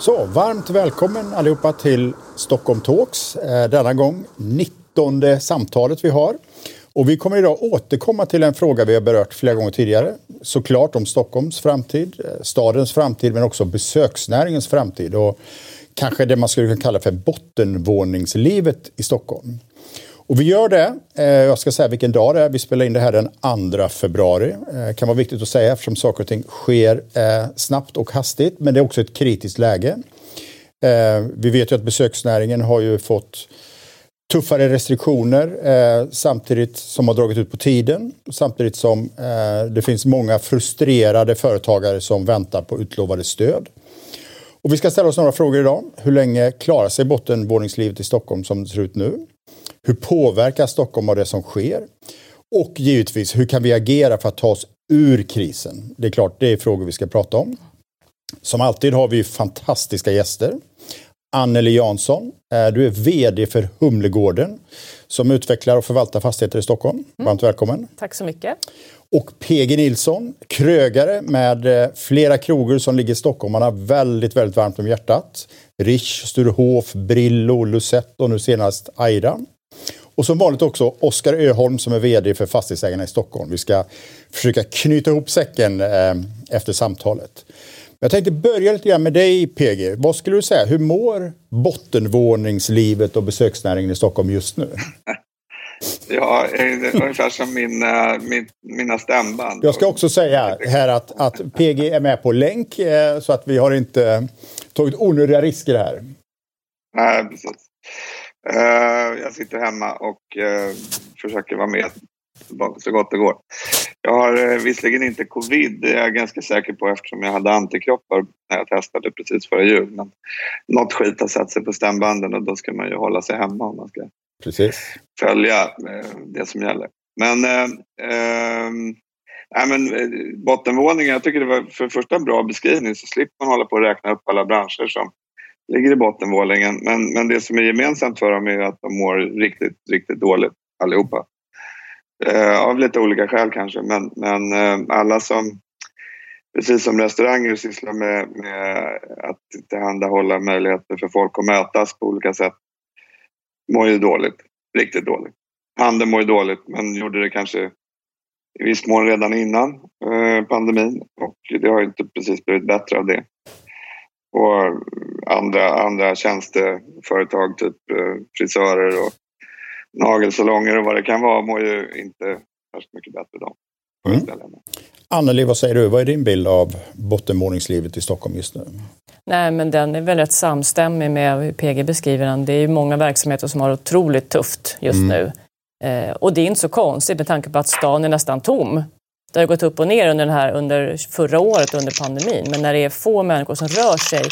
Så, varmt välkommen allihopa till Stockholm Talks. Eh, denna gång 19 samtalet vi har. Och vi kommer idag återkomma till en fråga vi har berört flera gånger tidigare. Såklart om Stockholms framtid, eh, stadens framtid men också besöksnäringens framtid. Och kanske det man skulle kunna kalla för bottenvåningslivet i Stockholm. Och vi gör det, eh, jag ska säga vilken dag det är, vi spelar in det här den 2 februari. Eh, kan vara viktigt att säga eftersom saker och ting sker eh, snabbt och hastigt, men det är också ett kritiskt läge. Eh, vi vet ju att besöksnäringen har ju fått tuffare restriktioner eh, samtidigt som har dragit ut på tiden. Samtidigt som eh, det finns många frustrerade företagare som väntar på utlovade stöd. Och vi ska ställa oss några frågor idag. Hur länge klarar sig bottenvåningslivet i Stockholm som det ser ut nu? Hur påverkar Stockholm av det som sker? Och givetvis, hur kan vi agera för att ta oss ur krisen? Det är klart, det är frågor vi ska prata om. Som alltid har vi fantastiska gäster. Anneli Jansson, eh, du är VD för Humlegården som utvecklar och förvaltar fastigheter i Stockholm. Mm. Varmt välkommen. Tack så mycket. Och PG Nilsson, krögare med eh, flera krogar som ligger i Stockholm. Han har väldigt, väldigt varmt om hjärtat. Rish, Sturehof, Brillo, Lucette och nu senast Aira. Och som vanligt också Oskar Öholm som är VD för Fastighetsägarna i Stockholm. Vi ska försöka knyta ihop säcken eh, efter samtalet. Jag tänkte börja lite grann med dig PG. Vad skulle du säga, hur mår bottenvåningslivet och besöksnäringen i Stockholm just nu? Ja, ungefär som min, eh, min, mina stämband. Jag ska också säga här att, att PG är med på länk eh, så att vi har inte tagit onödiga risker här. Nej, precis. Uh, jag sitter hemma och försöker vara med så gott det går. Jag har uh, visserligen inte covid, det är jag ganska säker på eftersom jag hade antikroppar när jag testade precis före jul. Men något skit har satt sig på stämbanden och då ska man ju hålla sig hemma om man ska precis. följa det som gäller. Men, nej, men bottenvåningen, jag tycker det var för första en bra beskrivning så slipper man hålla på och räkna upp alla branscher som ligger i bottenvåningen. Men, men det som är gemensamt för dem är att de mår riktigt, riktigt dåligt allihopa. Eh, av lite olika skäl kanske, men, men eh, alla som precis som restauranger sysslar med, med att tillhandahålla möjligheter för folk att mötas på olika sätt mår ju dåligt, riktigt dåligt. Handeln mår ju dåligt men gjorde det kanske i viss mån redan innan eh, pandemin och det har ju inte precis blivit bättre av det och andra, andra tjänsteföretag, typ eh, frisörer och nagelsalonger och vad det kan vara mår ju inte värst mycket bättre de. Mm. Anneli, vad säger du? Vad är din bild av bottenvåningslivet i Stockholm just nu? Nej, men den är väldigt samstämmig med hur PG beskriver den. Det är ju många verksamheter som har otroligt tufft just mm. nu. Eh, och det är inte så konstigt med tanke på att stan är nästan tom. Det har gått upp och ner under, den här, under förra året under pandemin. Men när det är få människor som rör sig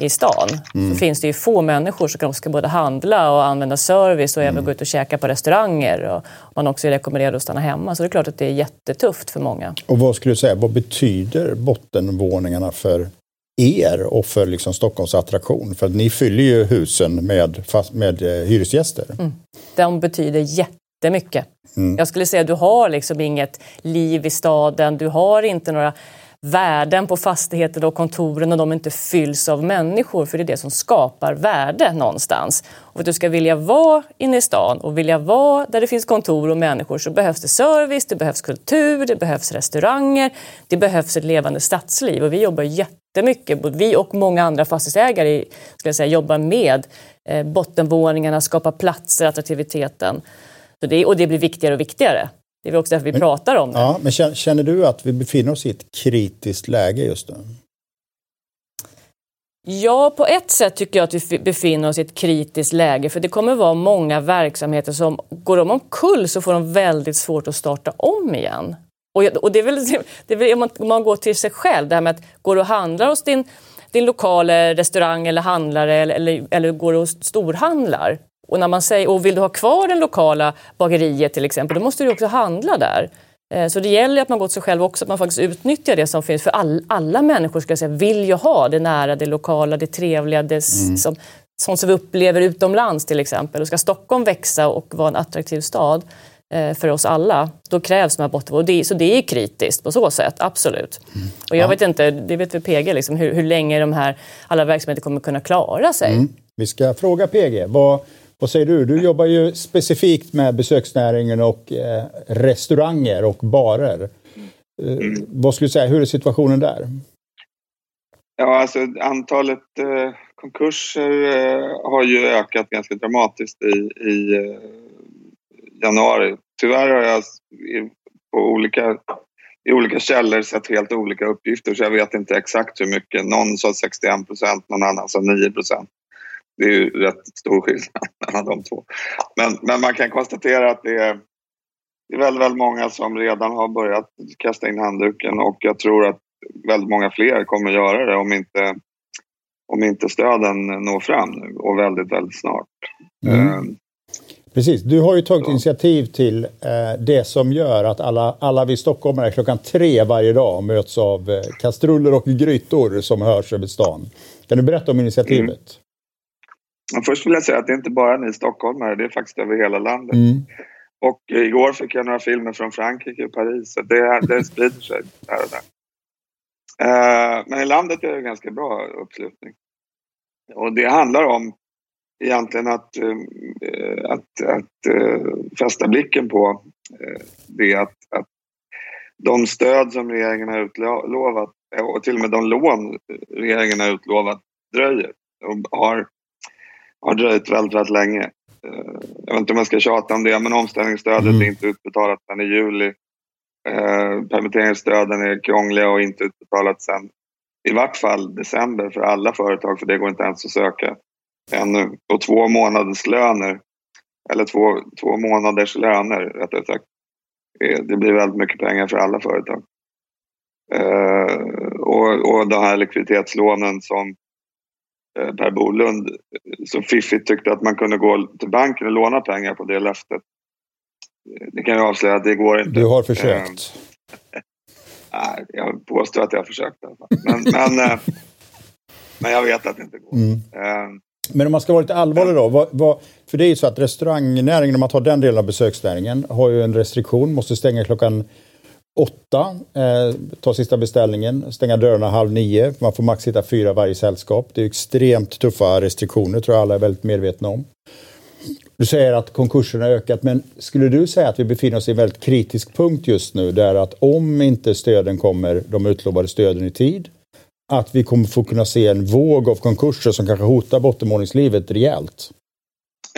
i stan mm. så finns det ju få människor som ska både handla och använda service och mm. även gå ut och käka på restauranger. Och man också är rekommenderad att stanna hemma. Så det är klart att det är jättetufft för många. Och vad skulle du säga, vad betyder bottenvåningarna för er och för liksom Stockholms attraktion? För att ni fyller ju husen med, med eh, hyresgäster. Mm. De betyder jätte jättemycket. Mm. Jag skulle säga du har liksom inget liv i staden, du har inte några värden på fastigheter och kontoren och de inte fylls av människor för det är det som skapar värde någonstans. Och för att du ska vilja vara inne i stan och vilja vara där det finns kontor och människor så behövs det service, det behövs kultur, det behövs restauranger, det behövs ett levande stadsliv och vi jobbar jättemycket, både vi och många andra fastighetsägare ska jag säga, jobbar med eh, bottenvåningarna, skapa platser, attraktiviteten. Så det, och det blir viktigare och viktigare. Det är också därför vi men, pratar om det. Ja, men känner du att vi befinner oss i ett kritiskt läge just nu? Ja, på ett sätt tycker jag att vi befinner oss i ett kritiskt läge för det kommer vara många verksamheter som går de omkull så får de väldigt svårt att starta om igen. Och, och det är väl, det är väl om, man, om man går till sig själv, det här med att går du och handlar hos din din lokala restaurang eller handlare eller, eller, eller går och storhandlar och, när man säger, och vill du ha kvar den lokala bageriet till exempel, då måste du också handla där. Eh, så det gäller att man går till sig själv också, att man faktiskt utnyttjar det som finns. För all, alla människor ska säga, vill ju ha det nära, det lokala, det trevliga, det mm. som, sånt som vi upplever utomlands till exempel. Och ska Stockholm växa och vara en attraktiv stad eh, för oss alla, då krävs de här bottenvården. Så det är kritiskt på så sätt, absolut. Mm. Och jag ja. vet inte, det vet väl PG, liksom, hur, hur länge de här alla verksamheter kommer kunna klara sig. Mm. Vi ska fråga PG, vad, vad säger du? Du jobbar ju specifikt med besöksnäringen och eh, restauranger och barer. Eh, mm. Vad skulle du säga, hur är situationen där? Ja, alltså antalet eh, konkurser har ju ökat ganska dramatiskt i, i januari. Tyvärr har jag på olika, i olika källor sett helt olika uppgifter så jag vet inte exakt hur mycket. Någon sa 61 procent, någon annan sa 9 procent. Det är ju rätt stor skillnad mellan de två. Men, men man kan konstatera att det är, det är väldigt, väldigt många som redan har börjat kasta in handduken och jag tror att väldigt många fler kommer göra det om inte, om inte stöden når fram nu och väldigt, väldigt snart. Mm. Uh, Precis, du har ju tagit så. initiativ till eh, det som gör att alla, alla vi stockholmare klockan tre varje dag möts av eh, kastruller och grytor som hörs över stan. Kan du berätta om initiativet? Mm. Först vill jag säga att det är inte bara ni stockholmare, det är faktiskt över hela landet. Mm. Och igår fick jag några filmer från Frankrike och Paris, så det, det sprider sig här och där. Uh, men i landet är det ganska bra uppslutning. Och det handlar om egentligen att, uh, att, att uh, fästa blicken på det att, att de stöd som regeringen har utlovat och till och med de lån regeringen har utlovat dröjer och har har dröjt väldigt, väldigt länge. Eh, jag vet inte om jag ska tjata om det, men omställningsstödet mm. är inte utbetalat sedan i juli. Eh, permitteringsstöden är krångliga och inte utbetalat sedan i vart fall december för alla företag, för det går inte ens att söka ännu. Och två månaders löner, eller två, två månaders löner rättare sagt. Eh, det blir väldigt mycket pengar för alla företag. och, och de här likviditetslånen som Eh, Per Bolund så fiffigt tyckte att man kunde gå till banken och låna pengar på det löftet. Det kan jag avslöja att det går inte. Du har försökt? Nej, jag påstår att jag har försökt i alla fall. Men, men, eh, men jag vet att det inte går. Mm. Eh, men om man ska vara lite allvarlig då. Vad, vad, för det är ju så att restaurangnäringen, om man tar den delen av besöksnäringen, har ju en restriktion, måste stänga klockan åtta, eh, ta sista beställningen, stänga dörrarna halv nio. Man får max hitta fyra varje sällskap. Det är extremt tuffa restriktioner, tror jag alla är väldigt medvetna om. Du säger att konkurserna har ökat, men skulle du säga att vi befinner oss i en väldigt kritisk punkt just nu, där att om inte stöden kommer, de utlovade stöden i tid, att vi kommer få kunna se en våg av konkurser som kanske hotar bottenvåningslivet rejält?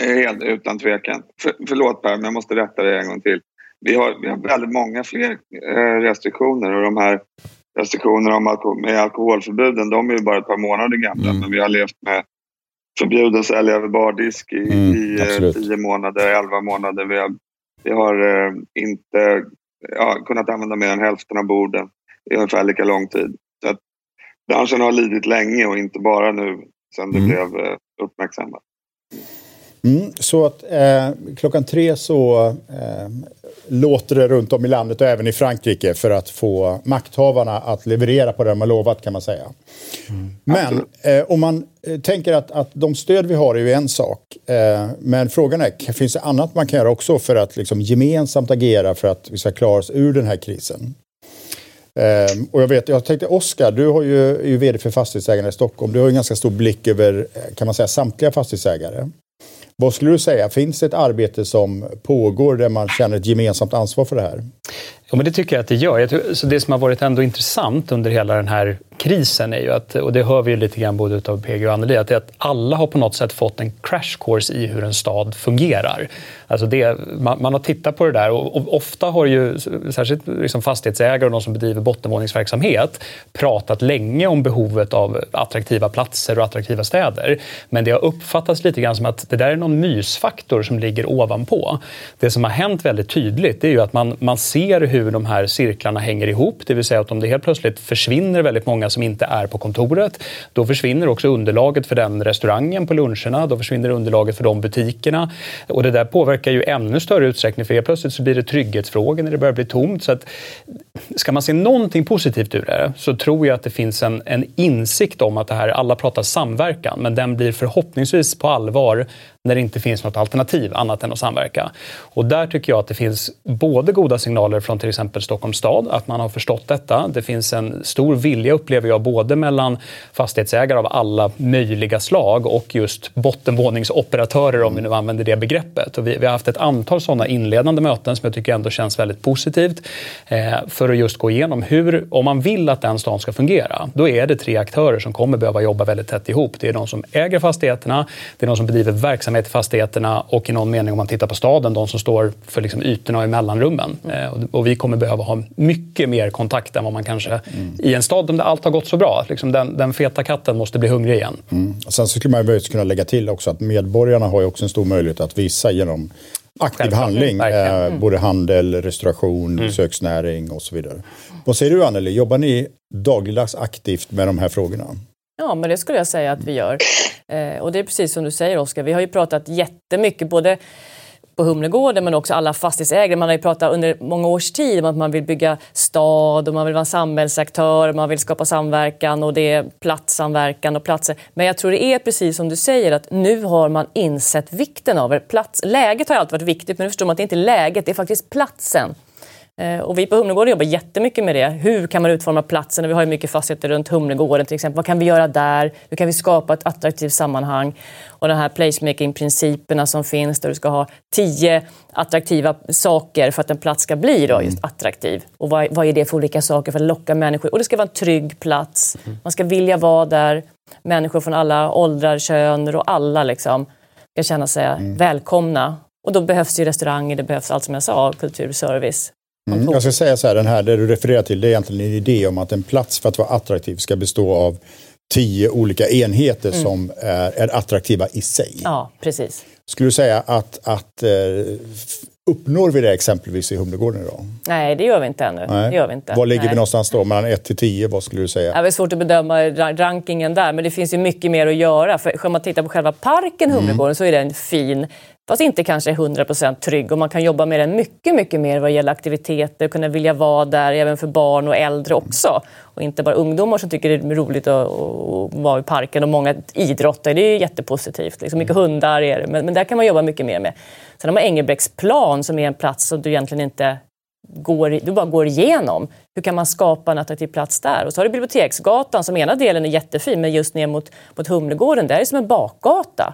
Helt utan tvekan. För, förlåt Per, men jag måste rätta dig en gång till vi har, vi har väldigt många fler eh, restriktioner och de här restriktionerna om alko med alkoholförbuden de är ju bara ett par månader gamla mm. men vi har levt med förbjuden att sälja över bardisk i, mm, i eh, tio månader, elva månader. Vi har, vi har eh, inte ja, kunnat använda mer än hälften av borden i ungefär lika lång tid. Så att branschen har lidit länge och inte bara nu sen det mm. blev eh, uppmärksammat. Mm, så att eh, klockan tre så eh, låter det runt om i landet och även i Frankrike för att få makthavarna att leverera på det de har lovat kan man säga. Mm. Men eh, om man eh, tänker att, att de stöd vi har är ju en sak. Eh, men frågan är, finns det annat man kan göra också för att liksom, gemensamt agera för att vi ska klara oss ur den här krisen? Um, och jag vet, jag tänkte Oskar, du har ju, är ju vd för Fastighetsägarna i Stockholm. Du har ju en ganska stor blick över, kan man säga, samtliga fastighetsägare. Vad skulle du säga, finns det ett arbete som pågår där man känner ett gemensamt ansvar för det här? Ja, men det tycker jag att det gör. Tror, så det som har varit ändå intressant under hela den här krisen är ju att, och det hör vi ju lite grann både av PG och Anneli, att, att alla har på något sätt fått en crash course i hur en stad fungerar. Alltså det, man, man har tittat på det där och, och ofta har ju särskilt liksom fastighetsägare och de som bedriver bottenvåningsverksamhet pratat länge om behovet av attraktiva platser och attraktiva städer. Men det har uppfattats lite grann som att det där är någon mysfaktor som ligger ovanpå. Det som har hänt väldigt tydligt är ju att man, man ser ser hur de här cirklarna hänger ihop. Det vill säga att om det helt plötsligt försvinner väldigt många som inte är på kontoret, då försvinner också underlaget för den restaurangen på luncherna. Då försvinner underlaget för de butikerna. Och det där påverkar ju ännu större utsträckning för helt plötsligt så blir det trygghetsfrågor när det börjar bli tomt. Så att, ska man se någonting positivt ur det så tror jag att det finns en, en insikt om att det här, alla pratar samverkan, men den blir förhoppningsvis på allvar när det inte finns något alternativ annat än att samverka. Och där tycker jag att det finns både goda signaler från till exempel Stockholms stad, att man har förstått detta. Det finns en stor vilja, upplever jag, både mellan fastighetsägare av alla möjliga slag och just bottenvåningsoperatörer, om vi nu använder det begreppet. Och vi, vi har haft ett antal sådana inledande möten som jag tycker ändå känns väldigt positivt eh, för att just gå igenom hur, om man vill att den stan ska fungera, då är det tre aktörer som kommer behöva jobba väldigt tätt ihop. Det är de som äger fastigheterna, det är de som bedriver verksamhet verksamhet i fastigheterna och i någon mening om man tittar på staden, de som står för liksom ytorna i mellanrummen. Mm. och vi kommer behöva ha mycket mer kontakt än vad man kanske mm. i en stad där allt har gått så bra. Liksom den, den feta katten måste bli hungrig igen. Mm. sen så skulle man möjligtvis kunna lägga till också att medborgarna har ju också en stor möjlighet att visa genom aktiv Självklart. handling. Eh, mm. både handel, restauration, mm. besöksnäring och så vidare. Vad säger du Anneli, jobbar ni dagligdags aktivt med de här frågorna? Ja, men det skulle jag säga att vi gör. Eh, och det är precis som du säger Oskar, vi har ju pratat jättemycket både på Humlegården men också alla fastighetsägare. Man har ju pratat under många års tid om att man vill bygga stad och man vill vara samhällsaktör, man vill skapa samverkan och det är platssamverkan och platser. Men jag tror det är precis som du säger att nu har man insett vikten av det. Plats, läget har alltid varit viktigt men nu förstår man att det inte är läget, det är faktiskt platsen. Eh, och vi på Humlegården jobbar jättemycket med det. Hur kan man utforma platsen? Vi har ju mycket fastigheter runt Humlegården till exempel. Vad kan vi göra där? Hur kan vi skapa ett attraktivt sammanhang? Och de här placemaking-principerna som finns där du ska ha tio attraktiva saker för att en plats ska bli då just attraktiv. Och vad, vad är det för olika saker för att locka människor? Och det ska vara en trygg plats. Man ska vilja vara där. Människor från alla åldrar, kön och alla liksom ska känna sig mm. välkomna. Och då behövs det ju restauranger, det behövs allt som jag sa, kulturservice. Mm. Jag ska säga så här, den här, det du refererar till, det är egentligen en idé om att en plats för att vara attraktiv ska bestå av tio olika enheter mm. som är, är, attraktiva i sig. Ja, precis. Skulle du säga att, att eh, uppnår vi det exempelvis i Humlegården idag? Nej, det gör vi inte ännu. Nej. Det gör vi inte. Var ligger Nej. vi någonstans då? Mellan 1 till 10, vad skulle du säga? det är svårt att bedöma rankingen där, men det finns ju mycket mer att göra. För om man tittar på själva parken Humlegården mm. så är den fin fast inte kanske 100% trygg och man kan jobba med den mycket, mycket mer vad gäller aktiviteter, kunna vilja vara där även för barn och äldre också. Och inte bara ungdomar som tycker det är roligt att, att vara i parken och många idrottar, det är jättepositivt. Liksom mycket hundar är det, men, men där kan man jobba mycket mer med. Sen har man Engelbrektsplan som är en plats som du egentligen inte går, du bara går igenom. Hur kan man skapa en attraktiv plats där? Och så har du Biblioteksgatan som ena delen är jättefin, men just ner mot, mot Humlegården, där är det som en bakgata.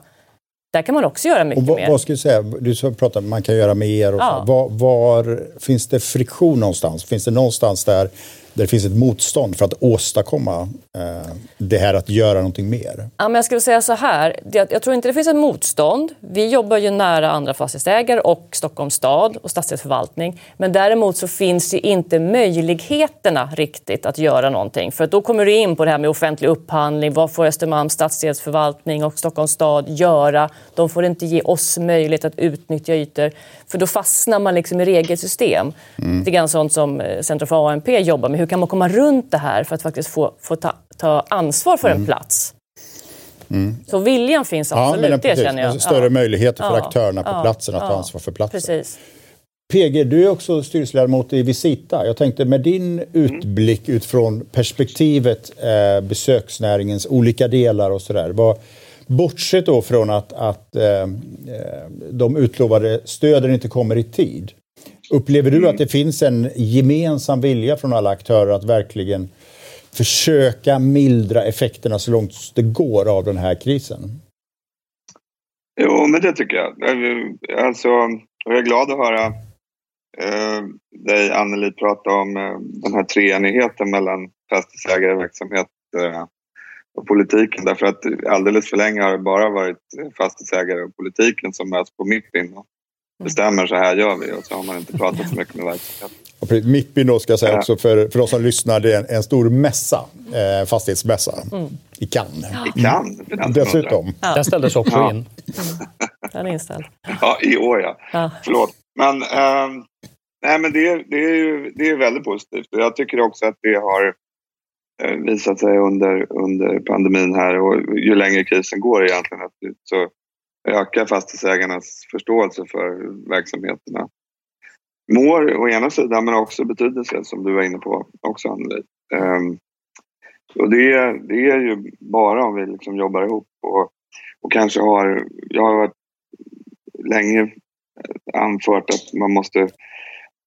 Där kan man också göra mycket vad, mer. Vad ska du säga? Du pratar man kan göra mer. Och ja. var, var, finns det friktion någonstans? Finns det någonstans där där det finns ett motstånd för att åstadkomma eh, det här att göra någonting mer? Ja, men jag skulle säga så här, jag tror inte det finns ett motstånd. Vi jobbar ju nära andra fastighetsägare och Stockholms stad och stadsdelsförvaltning. Men däremot så finns ju inte möjligheterna riktigt att göra någonting. För då kommer du in på det här med offentlig upphandling. Vad får Östermalms stadsdelsförvaltning och Stockholms stad göra? De får inte ge oss möjlighet att utnyttja ytor. För då fastnar man liksom i regelsystem. Mm. Det är sånt som eh, Centrum för ANP jobbar med. Hur kan man komma runt det här för att faktiskt få, få ta, ta ansvar för mm. en plats? Mm. Så viljan finns absolut, ja, det känner jag. Större ja. möjligheter för ja. aktörerna på platsen att ta ansvar för platsen. Precis. PG, du är också styrelseledamot i Visita. Jag tänkte med din utblick utifrån perspektivet eh, besöksnäringens olika delar och sådär. Bortsett då från att, att eh, eh, de utlovade stöden inte kommer i tid. Upplever du mm. att det finns en gemensam vilja från alla aktörer att verkligen försöka mildra effekterna så långt det går av den här krisen? Jo, men det tycker jag. Alltså, jag är glad att höra eh, dig, Anneli, prata om eh, den här treenigheten mellan fastighetsägare, verksamhet eh, och politiken. Därför att alldeles för länge har det bara varit eh, fastighetsägare och politiken som möts på Mippin och bestämmer så här gör vi och så har man inte pratat så mycket med verksamheten. Mippin då ska jag säga också för, för de som lyssnar, det är en, en stor mässa, eh, fastighetsmässa mm. i Cannes. I Cannes? Dessutom. Ja. Den ställdes också ja. in. Mm. Den är inställd. Ja, i år ja. ja. Förlåt. Men, eh, nej men det, det, är ju det är väldigt positivt och jag tycker också att det har eh, visat sig under, under pandemin här och ju längre krisen går egentligen så ökar fastighetsägarnas förståelse för verksamheterna. Mår å ena sidan men också betydelse som du var inne på också Anneli. Um, ehm, och det, det är ju bara om vi liksom jobbar ihop och, och kanske har, jag har varit länge anfört att man måste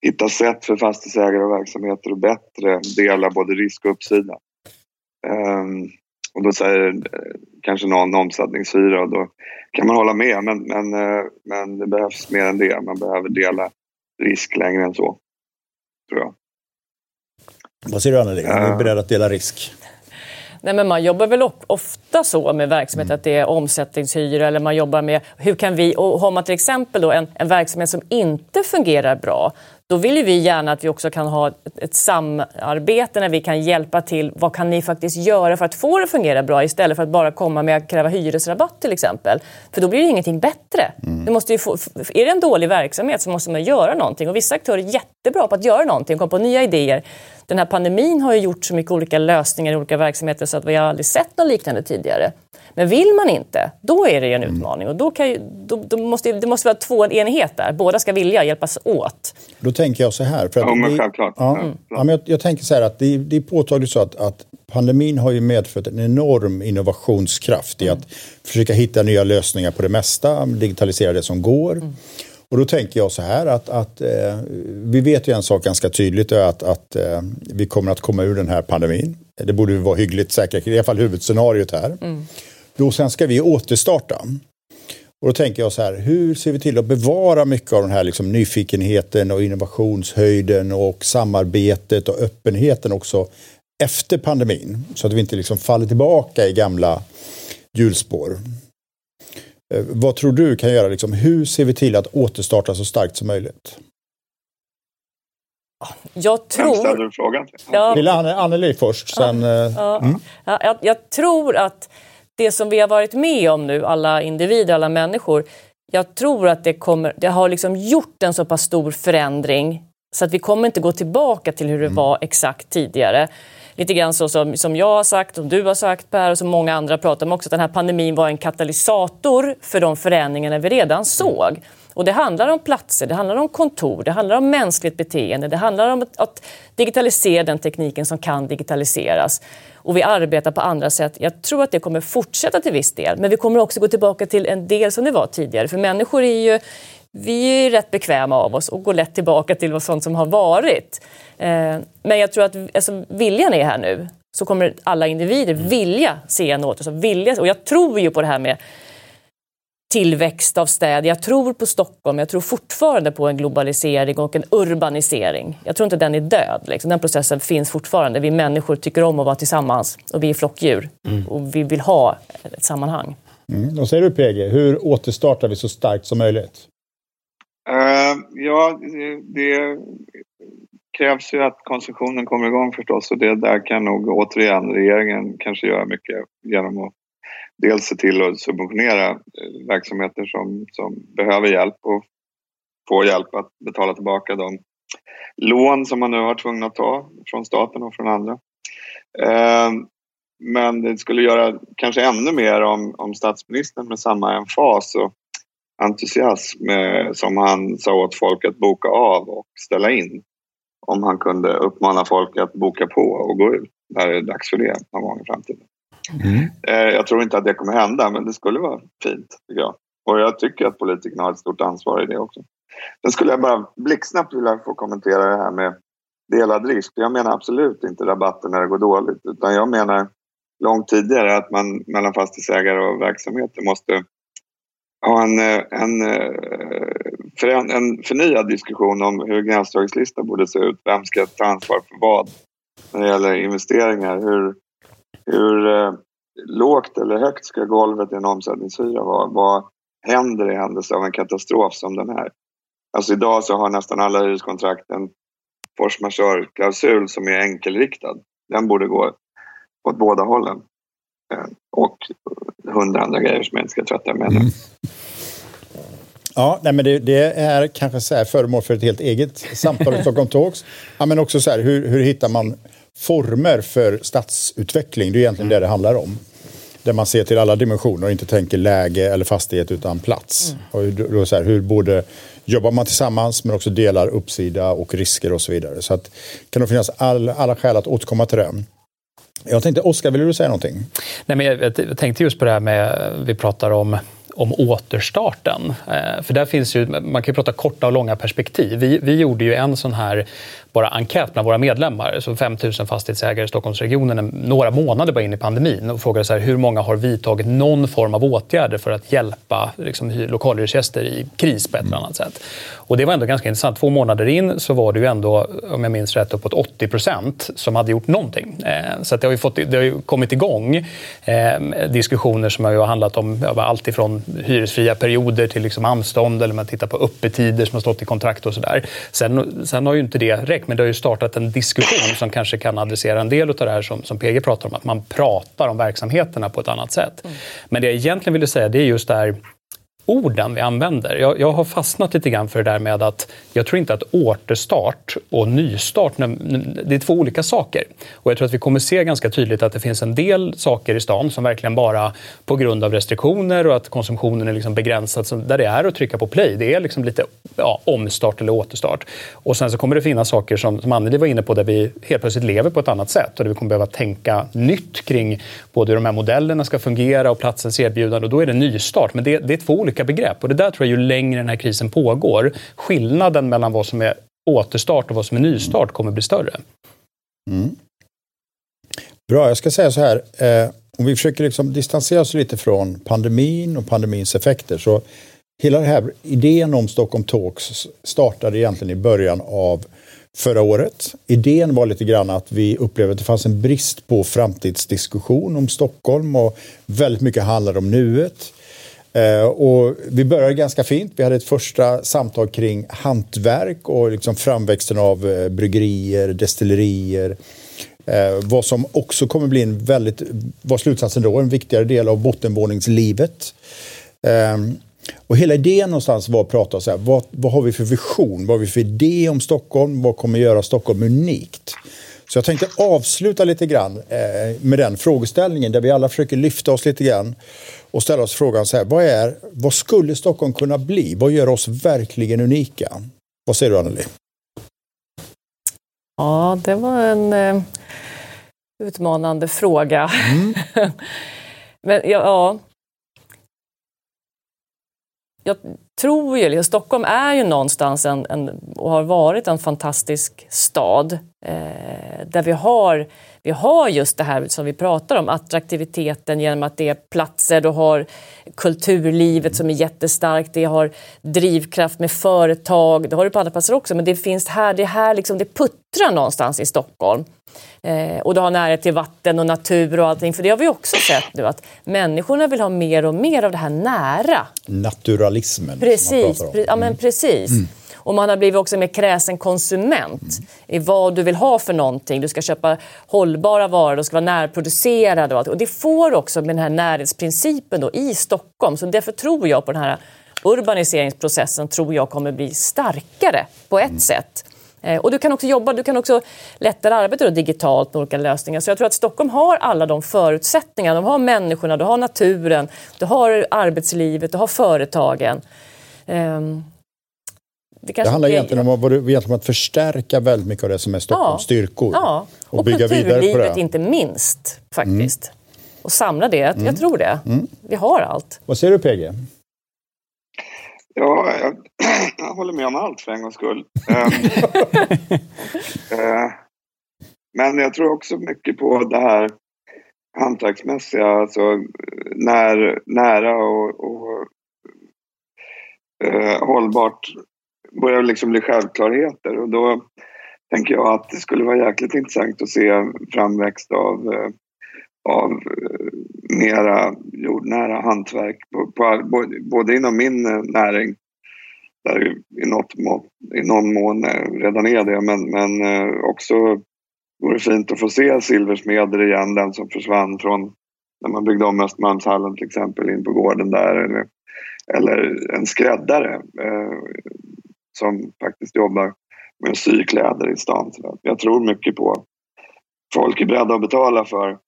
hitta sätt för fastighetsägare och verksamheter att bättre dela både risk och uppsida. Um, och då säger eh, kanske någon omsättningshyra och då kan man hålla med men, men, uh, men det behövs mer än det. Man behöver dela risk längre än så, tror jag. Vad säger du Anneli? Är du beredd att dela risk? Nej, men man jobbar väl ofta så med verksamhet mm. att det är omsättningshyra eller man jobbar med hur kan vi, och har man till exempel då en, en verksamhet som inte fungerar bra då vill vi gärna att vi också kan ha ett, ett, samarbete när vi kan hjälpa till. Vad kan ni faktiskt göra för att få det att fungera bra istället för att bara komma med att kräva hyresrabatt till exempel. För då blir det ingenting bättre. Mm. Det måste få, är det en dålig verksamhet så måste man göra någonting och vissa aktörer är jättebra på att göra någonting och komma på nya idéer. Den här pandemin har ju gjort så mycket olika lösningar i olika verksamheter så att vi har aldrig sett något liknande tidigare. Men vill man inte, då är det en mm. utmaning. Och då, kan ju, då, då måste, det måste vara två enighet där. Båda ska vilja hjälpas åt. Då tänker jag så här. För att ja, men självklart. Ja, mm. ja, men jag, jag, tänker så här att det, det är påtagligt så att, att pandemin har ju medfört en enorm innovationskraft i mm. att försöka hitta nya lösningar på det mesta, digitalisera det som går. Mm. Och då tänker jag så här att, att eh, vi vet ju en sak ganska tydligt att, att eh, vi kommer att komma ur den här pandemin. Det borde vara hyggligt säkert, i alla fall huvudscenariot här. Mm. Då sen ska vi återstarta. Och då tänker jag så här, hur ser vi till att bevara mycket av den här liksom nyfikenheten och innovationshöjden och samarbetet och öppenheten också efter pandemin? Så att vi inte liksom faller tillbaka i gamla hjulspår. Eh, vad tror du kan göra? Liksom, hur ser vi till att återstarta så starkt som möjligt? Jag tror... Vem ställer du frågan till? Ja. Till Anneli först. Sen, ja. Eh, ja. Mm. ja jag, jag, tror att det som vi har varit med om nu, alla individer, alla människor, jag tror att det, kommer, det har liksom gjort en så pass stor förändring så att vi kommer inte gå tillbaka till hur det mm. var exakt tidigare. Lite grann så som, som jag har sagt, som du har sagt Per och som många andra pratar om också, att den här pandemin var en katalysator för de förändringarna vi redan såg. Och det handlar om platser, det handlar om kontor, det handlar om mänskligt beteende, det handlar om att, att digitalisera den tekniken som kan digitaliseras och vi arbetar på andra sätt. Jag tror att det kommer fortsätta till viss del, men vi kommer också gå tillbaka till en del som det var tidigare. För människor är ju vi är rätt bekväma av oss och går lätt tillbaka till sånt som har varit. Eh, men jag tror att alltså, viljan är här nu. Så kommer alla individer vilja se en återstart. Och jag tror ju på det här med tillväxt av städer. Jag tror på Stockholm, jag tror fortfarande på en globalisering och en urbanisering. Jag tror inte den är död. Liksom. Den processen finns fortfarande. Vi människor tycker om att vara tillsammans och vi är flockdjur mm. och vi vill ha ett sammanhang. Mm. Vad säger du PG, hur återstartar vi så starkt som möjligt? Uh, ja, det krävs ju att konsumtionen kommer igång förstås och det där kan nog återigen regeringen kanske göra mycket genom att dels se till att subventionera eh, verksamheter som, som behöver hjälp och få hjälp att betala tillbaka de lån som man nu har tvungna att ta från staten och från andra. Eh, men det skulle göra kanske ännu mer om, om statsministern med samma emfas och entusiasm som han sa åt folk att boka av och ställa in. Om han kunde uppmana folk att boka på och gå ut när det är dags för det någon gång i framtiden. Mm. Eh, jag tror inte att det kommer hända, men det skulle vara fint, tycker jag. Och jag tycker att politikerna har ett stort ansvar i det också. Sen skulle jag bara blixtsnabbt vilja få kommentera det här med delad risk. Jag menar absolut inte rabatter när det går dåligt, utan jag menar långt tidigare att man mellan fastighetsägare och verksamheter måste ha en, eh, en, eh, en, en förnyad diskussion om hur gränsdragningslistan borde se ut. Vem ska ta ansvar för vad när det gäller investeringar? Hur, hur eh, lågt eller högt ska golvet i en omsättningshyra vara? Vad händer i händelse av en katastrof som den här? Alltså idag så har nästan alla hyreskontrakt en force majeure-klausul som är enkelriktad. Den borde gå åt båda hållen. Eh, och hundra andra grejer som jag inte ska trötta med. Mm. Ja, nej, men det, det, är kanske så här föremål för ett helt eget samtal i Stockholm Talks. Ja, men också så här, hur, hur hittar man former för stadsutveckling? Det är egentligen det det handlar om. Där man ser till alla dimensioner och inte tänker läge eller fastighet utan plats. Mm. Och då så här, hur både jobbar man tillsammans men också delar uppsida och risker och så vidare. Så att, kan det finnas all, alla skäl att återkomma till det. Jag tänkte, Oskar, vill du säga någonting? Nej, men jag, jag tänkte just på det här med, vi pratar om om återstarten. Eh, för där finns ju, man kan ju prata korta och långa perspektiv. Vi, vi gjorde ju en sån här bara enkät bland våra medlemmar, så 5 000 fastighetsägare i Stockholmsregionen några månader bara in i pandemin och frågade så här, hur många har vidtagit någon form av åtgärder för att hjälpa liksom, lokalhyresgäster i kris på ett eller annat sätt. Och det var ändå ganska intressant. Två månader in så var det ju ändå, om jag minns rätt, uppåt 80 procent som hade gjort någonting. Eh, så det har ju, fått, det har ju kommit igång eh, diskussioner som har ju handlat om allt ifrån hyresfria perioder till liksom anstånd eller man tittar på öppettider som har stått i kontrakt och sådär. Sen, sen har ju inte det räckt direkt, men det har ju startat en diskussion som kanske kan adressera en del av det här som, som PG pratar om, att man pratar om verksamheterna på ett annat sätt. Mm. Men det jag egentligen ville säga, det är just det här orden vi använder. Jag, jag, har fastnat lite grann för det där med att jag tror inte att återstart och nystart, det är två olika saker. Och jag tror att vi kommer se ganska tydligt att det finns en del saker i stan som verkligen bara på grund av restriktioner och att konsumtionen är liksom begränsad, där det är att trycka på play. Det är liksom lite ja, omstart eller återstart. Och sen så kommer det finnas saker som, som Anneli var inne på, där vi helt plötsligt lever på ett annat sätt och där vi kommer behöva tänka nytt kring både hur de här modellerna ska fungera och platsens erbjudande. Och då är det nystart. Men det, det är två olika olika begrepp. Och det där tror jag, ju längre den här krisen pågår, skillnaden mellan vad som är återstart och vad som är nystart kommer bli större. Mm. Bra, jag ska säga så här. Eh, om vi försöker liksom distansera oss lite från pandemin och pandemins effekter så hela den här idén om Stockholm Talks startade egentligen i början av förra året. Idén var lite grann att vi upplevde att det fanns en brist på framtidsdiskussion om Stockholm och väldigt mycket handlade om nuet. Eh, och vi började ganska fint. Vi hade ett första samtal kring hantverk och liksom framväxten av eh, bryggerier, destillerier. Eh, vad som också kommer bli en väldigt, var slutsatsen då, en viktigare del av bottenvåningslivet. Eh, och hela idén någonstans var att prata så här, vad, vad har vi för vision? Vad har vi för idé om Stockholm? Vad kommer göra Stockholm unikt? Så jag tänkte avsluta lite grann med den frågeställningen där vi alla försöker lyfta oss lite grann och ställa oss frågan så här, vad, är, vad skulle Stockholm kunna bli? Vad gör oss verkligen unika? Vad säger du Anneli? Ja, det var en eh, utmanande fråga. Mm. Men ja, ja, jag tror ju, liksom, Stockholm är ju någonstans en, en, och har varit en fantastisk stad eh, där vi har vi har just det här som vi pratar om, attraktiviteten genom att det är platser, du har kulturlivet som är jättestarkt, det har drivkraft med företag, det har du på andra platser också, men det finns här, det här liksom, det puttrar någonstans i Stockholm. Eh, och du har närhet till vatten och natur och allting, för det har vi också sett nu att människorna vill ha mer och mer av det här nära. Naturalismen. Precis, pre ja men mm. precis. Mm. Och man har blivit också mer kräsen konsument mm. i vad du vill ha för någonting. Du ska köpa hållbara varor, de ska vara närproducerade och allt. Och det får också med den här närhetsprincipen då i Stockholm. Så därför tror jag på den här urbaniseringsprocessen tror jag kommer bli starkare på ett mm. sätt. Eh, och du kan också jobba, du kan också lättare arbeta digitalt med olika lösningar. Så jag tror att Stockholm har alla de förutsättningarna. De har människorna, du har naturen, du har arbetslivet, du har företagen. Det, det handlar egentligen om, att, egentligen om att förstärka väldigt mycket av det som är Stockholms ja, styrkor. Ja, och, och bygga vidare på det. inte minst faktiskt. Mm. Och samla det, mm. jag tror det. Mm. Vi har allt. Vad säger du PG? Ja, jag, jag, håller med om allt för en gångs skull. um, uh, men jag tror också mycket på det här hantverksmässiga, alltså när, nära och, och uh, hållbart börjar liksom bli självklarheter. Och då tänker jag att det skulle vara jäkligt intressant att se framväxt av, eh, av eh, mera jordnära hantverk på, på, både inom min eh, näring där det i, något må, i någon mån redan är det men, men också vore fint att få se silversmeder igen, den som försvann från när man byggde om Östermalmshallen till exempel in på gården där eller eller en skräddare som faktiskt jobbar med att sy kläder i stan. Jag tror mycket på folk är beredda att betala för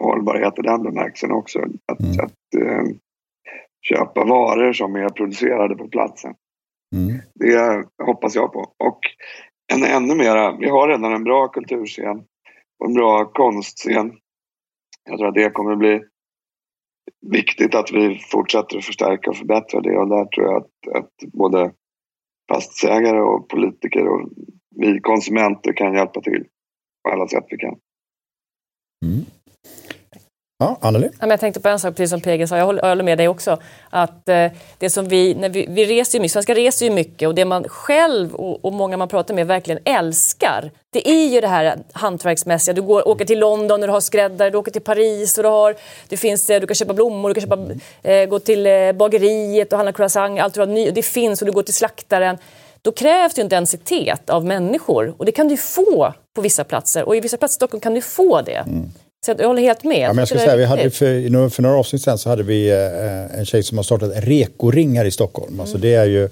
hållbarhet i den bemärkelsen också. Att, mm. att eh, köpa varor som är producerade på platsen. Mm. Det hoppas jag på. Och en ännu mera, vi har redan en bra kulturscen och en bra konstscen. Jag tror att det kommer bli viktigt att vi fortsätter att förstärka och förbättra det och där tror jag att, att både fastighetsägare och politiker och vi konsumenter kan hjälpa till på alla sätt vi kan. Mm. Ja, Anneli? Jag tänkte på en sak, precis som PG sa, jag håller, jag håller med dig också. Att eh, det som vi, när vi, vi reser ju mycket, svenskar reser ju mycket och det man själv och, och, många man pratar med verkligen älskar, det är ju det här hantverksmässiga. Du går, åker till London och du har skräddare, du åker till Paris och du har, det finns, eh, du kan köpa blommor, du kan köpa, eh, gå till eh, bageriet och handla croissant, allt du har, ny, det finns och du går till slaktaren. Då krävs det ju en densitet av människor och det kan du få på vissa platser och i vissa platser i Stockholm kan du få det. Mm. Så jag håller helt med. Ja, men jag skulle säga, vi hade för, för några avsnitt sedan så hade vi eh, en tjej som har startat Rekoring här i Stockholm. Mm. Alltså det är ju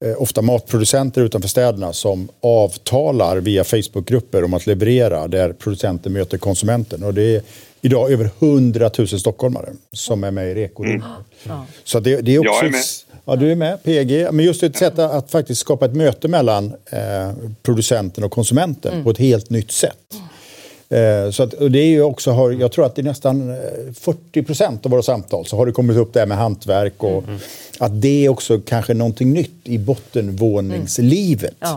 eh, ofta matproducenter utanför städerna som avtalar via Facebookgrupper om att leverera där producenten möter konsumenten. Och det är idag över 100 000 stockholmare som är med i Rekoring. Mm. Så det, det, är också... Jag är med. Ja, du är med, PG. Men just ett sätt att faktiskt skapa ett möte mellan eh, producenten och konsumenten mm. på ett helt nytt sätt. Eh, så att, och det är ju också, har, jag tror att i nästan 40 eh, procent av våra samtal så har det kommit upp det här med hantverk och mm. att det är också kanske någonting nytt i bottenvåningslivet. Mm.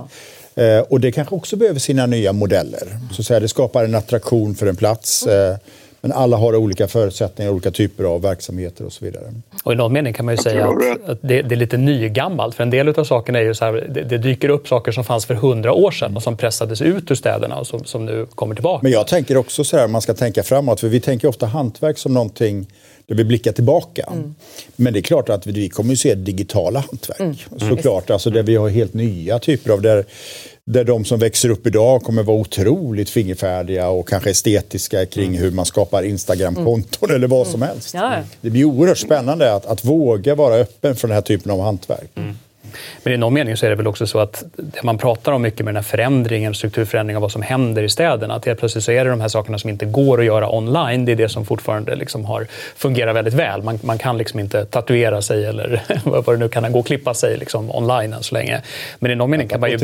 Ja. Eh, och det kanske också behöver sina nya modeller. Så att säga, det skapar en attraktion för en plats. Mm. Eh, men alla har olika förutsättningar, olika typer av verksamheter och så vidare. Och I någon mening kan man ju säga att, att det, det, är lite nygammalt. För en del av sakerna är ju så här, det, det, dyker upp saker som fanns för hundra år sedan och som pressades ut ur städerna och som, som nu kommer tillbaka. Men jag tänker också så här, man ska tänka framåt. För vi tänker ofta hantverk som någonting där vi blickar tillbaka. Mm. Men det är klart att vi kommer att se digitala hantverk. Mm. Såklart, alltså där vi har helt nya typer av där där de som växer upp idag kommer vara otroligt fingerfärdiga och kanske estetiska kring mm. hur man skapar Instagramkonton mm. eller vad som mm. helst. Ja. Det blir oerhört spännande att, att våga vara öppen för den här typen av hantverk. Mm. Men i någon mening så är det väl också så att det man pratar om mycket med den här förändringen, strukturförändringen av vad som händer i städerna, att helt plötsligt så är det de här sakerna som inte går att göra online, det är det som fortfarande liksom har fungerat väldigt väl. Man, man kan liksom inte tatuera sig eller vad det nu kan, gå och klippa sig liksom online än så länge. Men i någon mening kan man ju...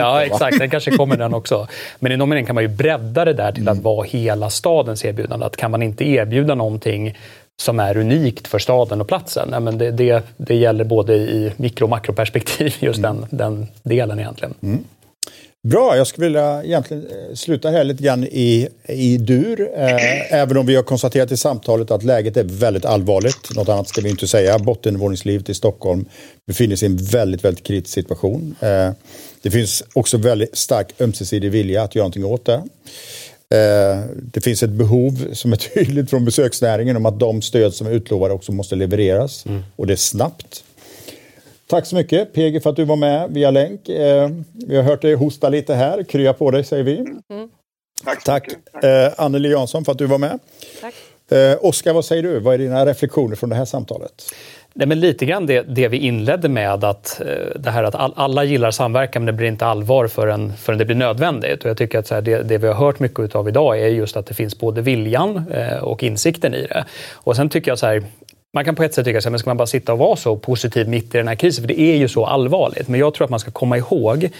Ja, exakt. Det kanske kommer den också. Men i någon mening kan man ju bredda det där till mm. att vara hela stadens erbjudande. Att kan man inte erbjuda någonting som är unikt för staden och platsen. Ja, men det, det, det gäller både i mikro och makroperspektiv, just mm. den, den delen egentligen. Mm. Bra, jag skulle vilja egentligen eh, sluta här lite grann i, i dur. Eh, även om vi har konstaterat i samtalet att läget är väldigt allvarligt. Något annat ska vi inte säga. Bottenvåningslivet i Stockholm befinner sig i en väldigt, väldigt kritisk situation. Eh, det finns också väldigt stark ömsesidig vilja att göra någonting åt det. Eh, det finns ett behov som är tydligt från besöksnäringen om att de stöd som är utlovade också måste levereras. Mm. Och det är snabbt. Tack så mycket PG för att du var med via länk. Eh, vi har hört dig hosta lite här. Krya på dig säger vi. Mm. Tack, Tack. Eh, Anneli Jansson för att du var med. Tack. Oskar, vad säger du? Vad är dina reflektioner från det här samtalet? Nej, men lite grann det, det vi inledde med, att, eh, det här att all, alla gillar samverkan men det blir inte allvar förrän, förrän det blir nödvändigt. Och jag tycker att så här, det, det, vi har hört mycket av idag är just att det finns både viljan eh, och insikten i det. Och sen tycker jag så här, man kan på ett sätt tycka att ska man bara sitta och vara så positiv mitt i den här krisen? För det är ju så allvarligt. Men jag tror att man ska komma ihåg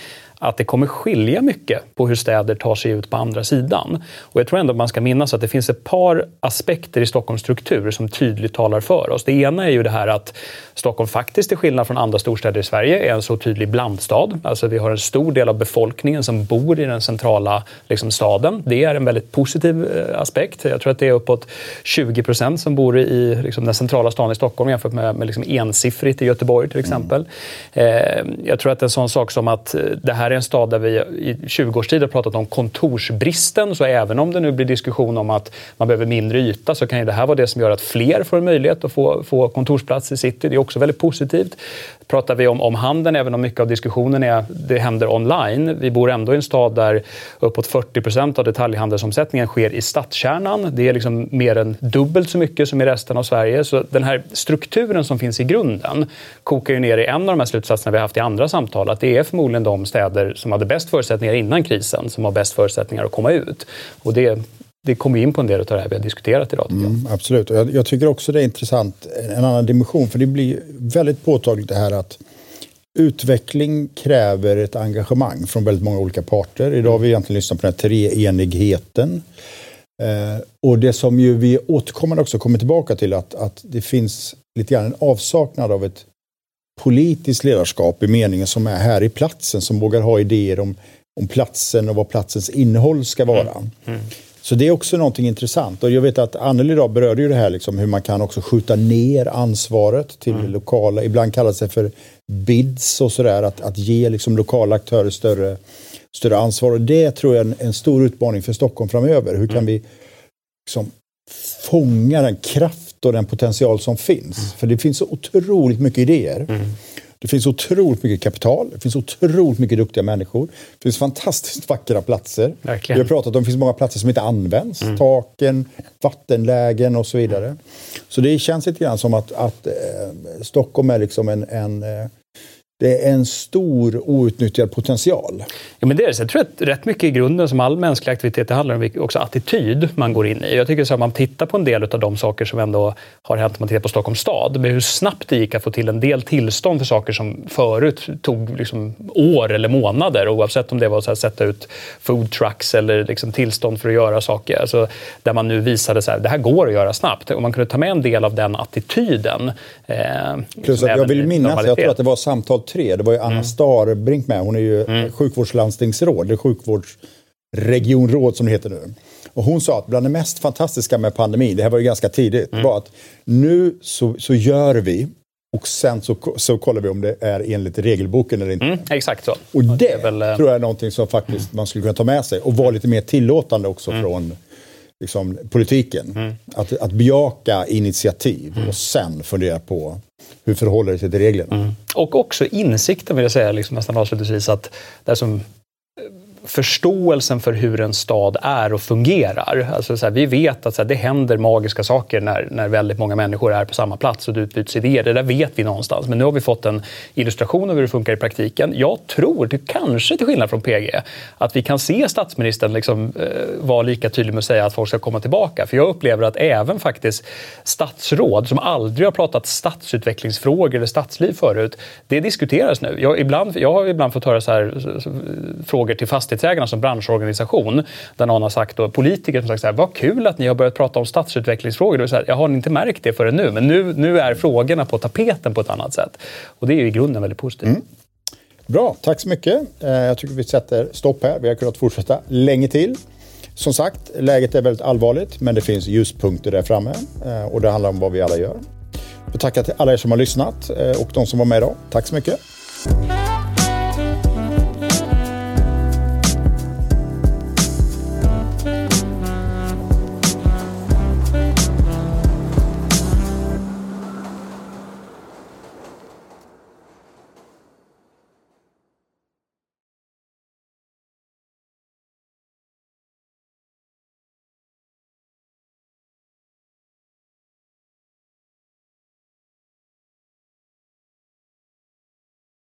att det kommer skilja mycket på hur städer tar sig ut på andra sidan. Och jag tror ändå att man ska minnas att det finns ett par aspekter i Stockholms struktur som tydligt talar för oss. Det ena är ju det här att Stockholm faktiskt, till skillnad från andra storstäder i Sverige, är en så tydlig blandstad. Alltså vi har en stor del av befolkningen som bor i den centrala liksom, staden. Det är en väldigt positiv eh, aspekt. Jag tror att det är uppåt 20 procent som bor i liksom, den centrala staden i Stockholm jämfört med, med liksom, ensiffrigt i Göteborg till exempel. Mm. Eh, jag tror att en sån sak som att det här här är en stad där vi i 20 års tid har pratat om kontorsbristen. Så även om det nu blir diskussion om att man behöver mindre yta så kan ju det här vara det som gör att fler får en möjlighet att få, få kontorsplats i city. Det är också väldigt positivt. Pratar vi om, om handeln, även om mycket av diskussionen är det händer online. Vi bor ändå i en stad där uppåt 40 procent av detaljhandelsomsättningen sker i stadskärnan. Det är liksom mer än dubbelt så mycket som i resten av Sverige. Så den här strukturen som finns i grunden kokar ju ner i en av de här slutsatserna vi har haft i andra samtal. Att det är förmodligen de städer som hade bäst förutsättningar innan krisen som har bäst förutsättningar att komma ut. Och det det kommer in på en del av det här vi har diskuterat idag. Mm, absolut, och jag, jag, tycker också det är intressant, en annan dimension, för det blir väldigt påtagligt det här att utveckling kräver ett engagemang från väldigt många olika parter. Idag har vi egentligen lyssnat på den här treenigheten. Eh, och det som ju vi återkommande också kommer tillbaka till att, att det finns lite grann en avsaknad av ett politiskt ledarskap i meningen som är här i platsen, som vågar ha idéer om, om platsen och vad platsens innehåll ska vara. Mm. Mm. Så det är också någonting intressant. Och jag vet att Anneli idag berörde ju det här liksom, hur man kan också skjuta ner ansvaret till mm. lokala, ibland kallas det för bids och sådär, att, att ge liksom lokala aktörer större, större ansvar. Och det tror jag är en, en stor utmaning för Stockholm framöver. Hur kan mm. vi liksom, fånga den kraft och den potential som finns? Mm. För det finns så otroligt mycket idéer. Mm. Det finns otroligt mycket kapital, det finns otroligt mycket duktiga människor. Det finns fantastiskt vackra platser. Verkligen. Vi har pratat om att det finns många platser som inte används. Mm. Taken, vattenlägen och så vidare. Så det känns lite grann som att, att eh, Stockholm är liksom en, en eh, det är en stor outnyttjad potential. Ja, men det är det. Jag tror att rätt mycket i grunden som all mänsklig aktivitet handlar om också attityd man går in i. Jag tycker så att man tittar på en del av de saker som ändå har hänt om man tittar på Stockholms stad, med hur snabbt det gick att få till en del tillstånd för saker som förut tog liksom år eller månader, oavsett om det var att sätta ut food trucks eller liksom tillstånd för att göra saker. Alltså, där man nu visade att det här går att göra snabbt. Och man kunde ta med en del av den attityden. Eh, Plus att jag vill minnas, jag tror att det var samtal tre. Det var ju Anna mm. Starbrink med. Hon är ju mm. sjukvårdslandstingsråd, eller sjukvårdsregionråd som det heter nu. Och hon sa att bland det mest fantastiska med pandemin, det här var ju ganska tidigt, mm. var att nu så, så gör vi och sen så, så kollar vi om det är enligt regelboken eller inte. Mm, exakt så. Och det, det väl, tror jag är någonting som faktiskt man skulle kunna ta med sig och vara lite mer tillåtande också mm. från liksom, politiken. Mm. Att, att bejaka initiativ mm. och sen fundera på hur förhåller det sig till reglerna. Mm. Och också insikten vill jag säga, liksom nästan avslutningsvis, att det som eh, förståelsen för hur en stad är och fungerar. Alltså så här, vi vet att så här, det händer magiska saker när, när väldigt många människor är på samma plats och det utbyts idéer. Det där vet vi någonstans. Men nu har vi fått en illustration av hur det funkar i praktiken. Jag tror, det kanske till skillnad från PG, att vi kan se statsministern liksom, eh, vara lika tydlig med att säga att folk ska komma tillbaka. För jag upplever att även faktiskt statsråd som aldrig har pratat stadsutvecklingsfrågor eller stadsliv förut, det diskuteras nu. Jag, ibland, jag har ibland fått höra så här, så, så, frågor till fast fastighetsägarna som branschorganisation, där någon har sagt, och politiker som sagt så här, vad kul att ni har börjat prata om stadsutvecklingsfrågor. så här, jag har inte märkt det förrän nu, men nu, nu är frågorna på tapeten på ett annat sätt. Och det är ju i grunden väldigt positivt. Mm. Bra, tack så mycket. Eh, jag tycker vi sätter stopp här. Vi har kunnat fortsätta länge till. Som sagt, läget är väldigt allvarligt, men det finns ljuspunkter där framme eh, och det handlar om vad vi alla gör. Jag tackar till alla er som har lyssnat eh, och de som var med idag. Tack så mycket.